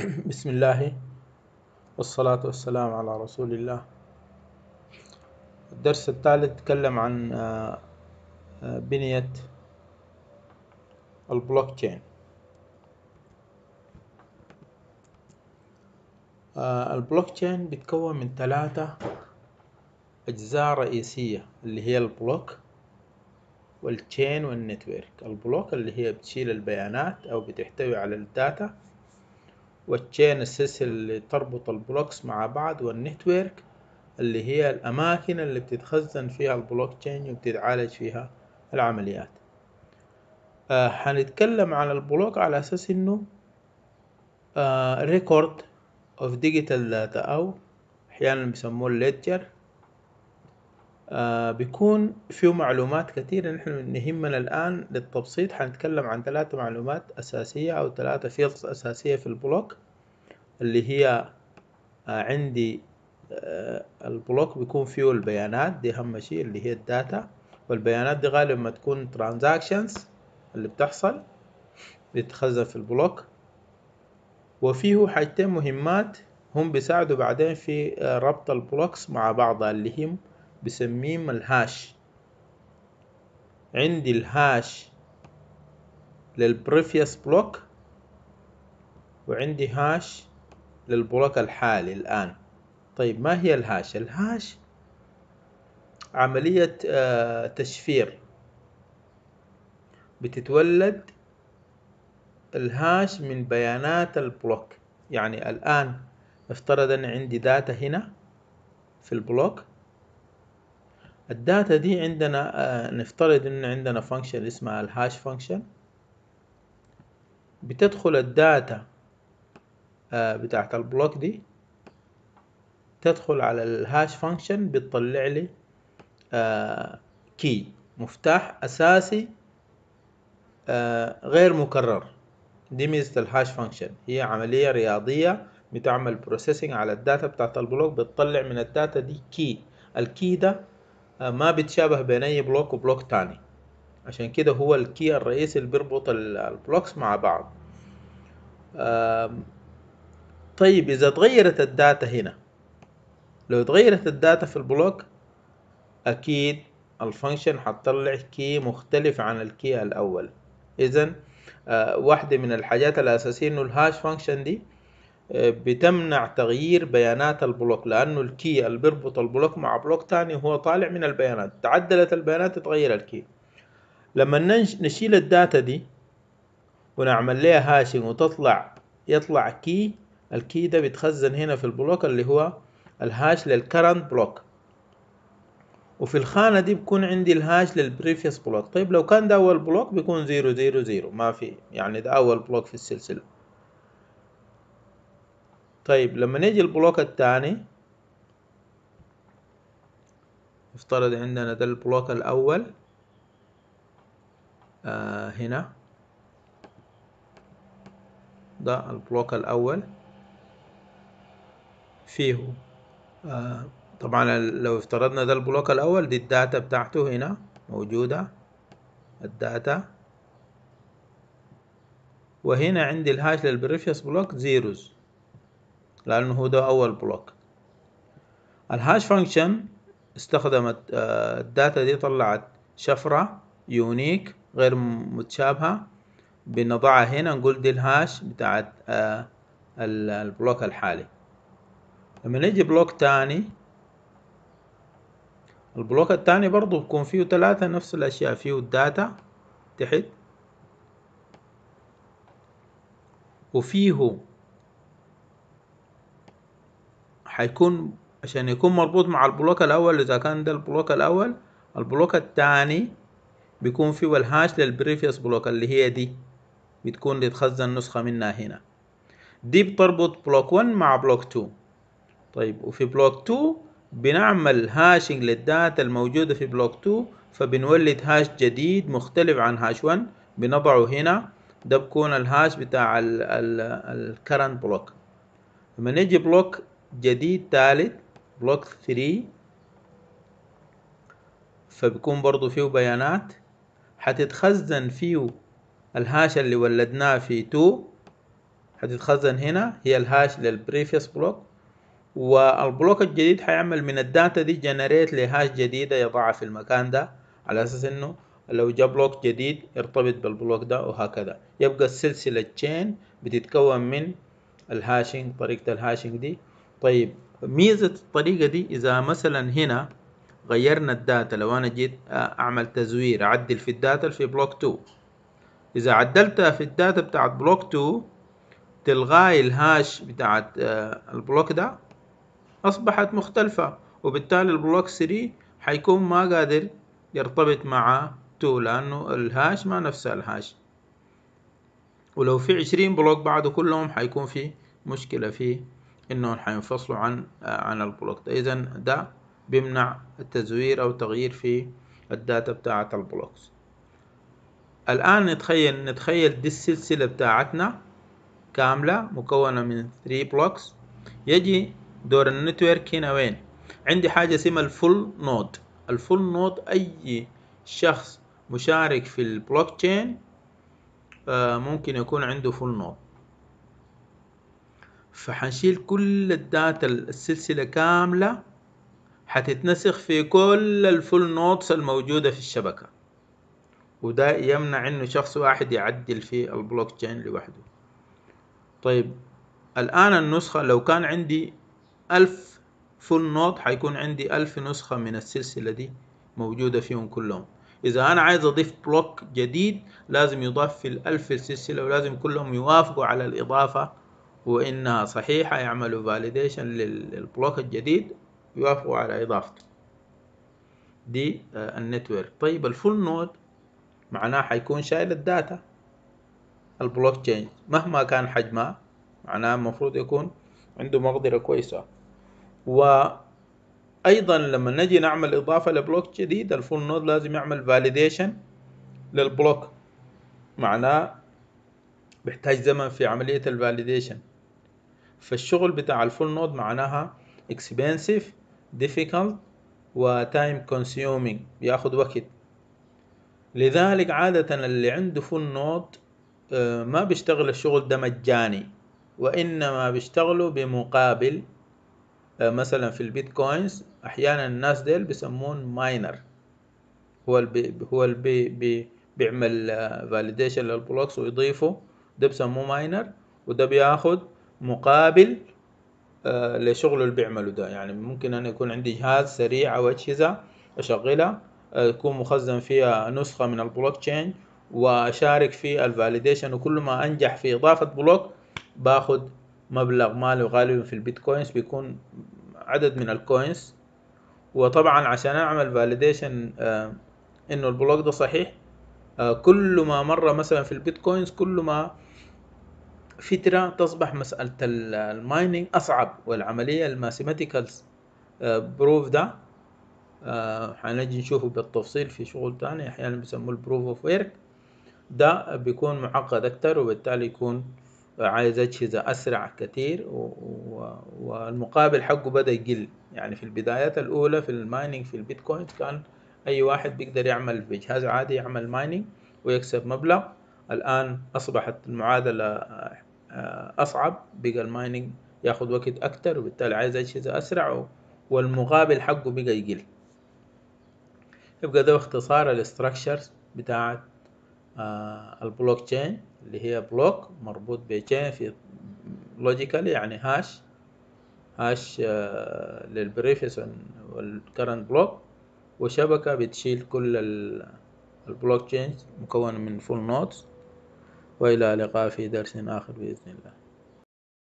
بسم الله والصلاة والسلام على رسول الله الدرس الثالث تكلم عن بنية ال blockchain ال blockchain بيتكون من ثلاثة أجزاء رئيسية اللي هي البلوك والتشين والنتورك البلوك اللي هي بتشيل البيانات أو بتحتوي على ال data وال chain السلسلة اللي تربط ال blocks مع بعض وال network اللي هي الأماكن اللي بتتخزن فيها البلوك تشين وبتتعالج فيها العمليات. آه حنتكلم عن ال block على أساس إنه record of digital data أو أحيانا بيسموه ال ledger آه بيكون فيه معلومات كثيرة. نحن نهمنا الآن للتبسيط. حنتكلم عن ثلاثة معلومات أساسية أو ثلاثة fields أساسية في ال block اللي هي آه عندي آه ال block بيكون فيه البيانات. دي أهم شيء اللي هي ال data. والبيانات دي غالبا ما تكون transactions اللي بتحصل بتتخزن في ال block. وفيه حاجتين مهمات هم بيساعدوا بعدين في ربط ال blocks مع بعضها اللي هم بسميهم ال hash عندي ال hash لل previous block وعندي hash لل block الحالي الآن. طيب ما هي ال hash؟ ال hash عملية تشفير. بتتولد ال hash من بيانات ال block يعني الآن افترض أن عندي data هنا في ال block ال data دي عندنا آه نفترض إن عندنا function اسمها ال hash function بتدخل الداتا آه بتاعت ال block دي تدخل على ال hash function بتطلع لي آه key مفتاح أساسي غير مكرر. دي ميزة ال hash function هي عملية رياضية بتعمل processing على ال data بتاعت ال block بتطلع من ال data دي key ال key ده ما بيتشابه بين اي block و block تاني. عشان كده هو ال key الرئيسي اللي بيربط ال blocks مع بعض. طيب إذا تغيرت ال data هنا لو تغيرت ال data في ال block أكيد ال function حتطلع key مختلف عن ال key الأول. اذا واحدة من الحاجات الأساسية إنه ال hash function دي بتمنع تغيير بيانات ال block لأنه ال key اللي بيربط ال block مع block تاني هو طالع من البيانات تعدلت البيانات تتغير ال key. لما نشيل ال data دي ونعمل لها hashing وتطلع يطلع key ال key ده بيتخزن هنا في ال block اللي هو ال hash لل current block وفي الخانة دي بيكون عندي ال hash لل previous block طيب لو كان ده أول block بيكون zero zero zero ما في يعني ده أول block في السلسلة. طيب لما نيجي ال block الثاني افترض عندنا ده ال block الأول آه هنا. ده ال block الأول. فيه آه طبعا لو افترضنا ده ال block الأول دي ال data بتاعته هنا موجودة ال data. وهنا عندي ال hash لل previous block zeros. لأنه هو ده أول block ال hash function استخدمت ال data دي طلعت شفرة unique غير متشابهة. بنضعها هنا نقول دي ال hash بتاعت ال block الحالي. لما نيجي block تاني ال block التاني برضو بيكون فيه ثلاثة نفس الأشياء فيه ال data تحت وفيه حيكون عشان يكون مربوط مع ال block الأول. إذا كان ده ال block الأول ال block الثاني بيكون فيه ال hash لل previous block اللي هي دي. بتكون بتخزن نسخة منها هنا. دي بتربط block 1 مع block 2 طيب وفي block 2 بنعمل hashing لل data الموجودة في block 2 فبنولد hash جديد مختلف عن hash 1 بنضعه هنا. ده بكون ال hash بتاع ال current block لما نيجي block جديد ثالث block 3 فبيكون برضو فيه بيانات. حتتخزن فيه ال hash اللي ولدناه في 2 هتتخزن هنا هي ال hash لل previous block وال block الجديد حيعمل من ال data دي generate ل hash جديدة يضعها في المكان ده على أساس إنه لو جاء block جديد يرتبط بال block ده وهكذا. يبقى السلسلة chain بتتكون من ال hashing طريقة ال hashing دي. طيب ميزة الطريقة دي إذا مثلا هنا غيرنا ال data لو أنا جيت أعمل تزوير أعدل في ال data في block 2 إذا عدلتها في ال data بتاعت block 2 تلقى ال hash بتاعت ال block ده أصبحت مختلفة وبالتالي ال block 3 حيكون ما قادر يرتبط مع 2 لأنه ال hash ما نفس ال hash. ولو في عشرين block بعده كلهم حيكون في مشكلة في إنهم حينفصلوا عن عن ال block. إذا ده بيمنع التزوير أو تغيير في ال data بتاعة ال blocks. الآن نتخيل نتخيل دي السلسلة بتاعتنا كاملة مكونة من 3 blocks يجي دور ال network هنا وين؟ عندي حاجة اسمها ال full node ال full node أي شخص مشارك في البلوك تشين ممكن يكون عنده full node فحنشيل كل ال data السلسلة كاملة حتتنسخ في كل ال full nodes الموجودة في الشبكة. وده يمنع إنه شخص واحد يعدل في البلوك تشين لوحده. طيب الآن النسخة لو كان عندي ألف full node حيكون عندي ألف نسخة من السلسلة دي موجودة فيهم كلهم. إذا أنا عايز أضيف block جديد لازم يضاف في الألف السلسلة ولازم كلهم يوافقوا على الإضافة وإنها صحيحة يعملوا validation لل block الجديد يوافقوا على إضافته. دي ال network. طيب ال full node معناه حيكون شايل ال data. البلوك تشين مهما كان حجمها معناه المفروض يكون عنده مقدرة كويسة. وأيضا لما نجي نعمل إضافة ل block جديد ال full node لازم يعمل validation لل block. معناه بيحتاج زمن في عملية ال validation فالشغل بتاع ال full node معناها expensive difficult و time consuming بياخد وقت. لذلك عادة اللي عنده full node ما بيشتغل الشغل ده مجاني وإنما بيشتغلوا بمقابل مثلا في البيتكوينز أحيانا الناس ديل بيسموهم miner. هو اللي هو اللي بي بي بيعمل validation لل blocks ويضيفه. ده بسموه miner وده بياخد مقابل آه لشغله اللي بيعمله ده. يعني ممكن أن يكون عندي جهاز سريع أو أجهزة أشغلها آه يكون مخزن فيها نسخة من البلوك تشين وأشارك في ال validation وكل ما أنجح في إضافة block باخد مبلغ مالي غالبا في البيتكوينز بيكون عدد من ال coins. وطبعا عشان أعمل validation آه إنه ال block ده صحيح كل ما مر مثلا في البيتكوينز كل ما فترة تصبح مسألة ال mining أصعب والعملية ال mathematical proof ده حنجي نشوفه بالتفصيل في شغل تاني أحيانا بيسموه ال proof of work. ده بيكون معقد أكتر وبالتالي يكون عايز أجهزة أسرع كتير والمقابل حقه بدأ يقل. يعني في البدايات الأولى في ال mining في البيتكوين كان أي واحد بيقدر يعمل بجهاز عادي يعمل mining ويكسب مبلغ. الآن أصبحت المعادلة أصعب بقى ال mining ياخد وقت أكتر وبالتالي عايز أجهزة أسرع والمقابل حقه بقى يقل. يبقى ده باختصار ال structures بتاعت البلوك تشين اللي هي block مربوط ب chain في logical يعني hash hash لل previous وال current block وشبكة بتشيل كل البلوك تشين مكونة من full nodes وإلى اللقاء في درس آخر بإذن الله.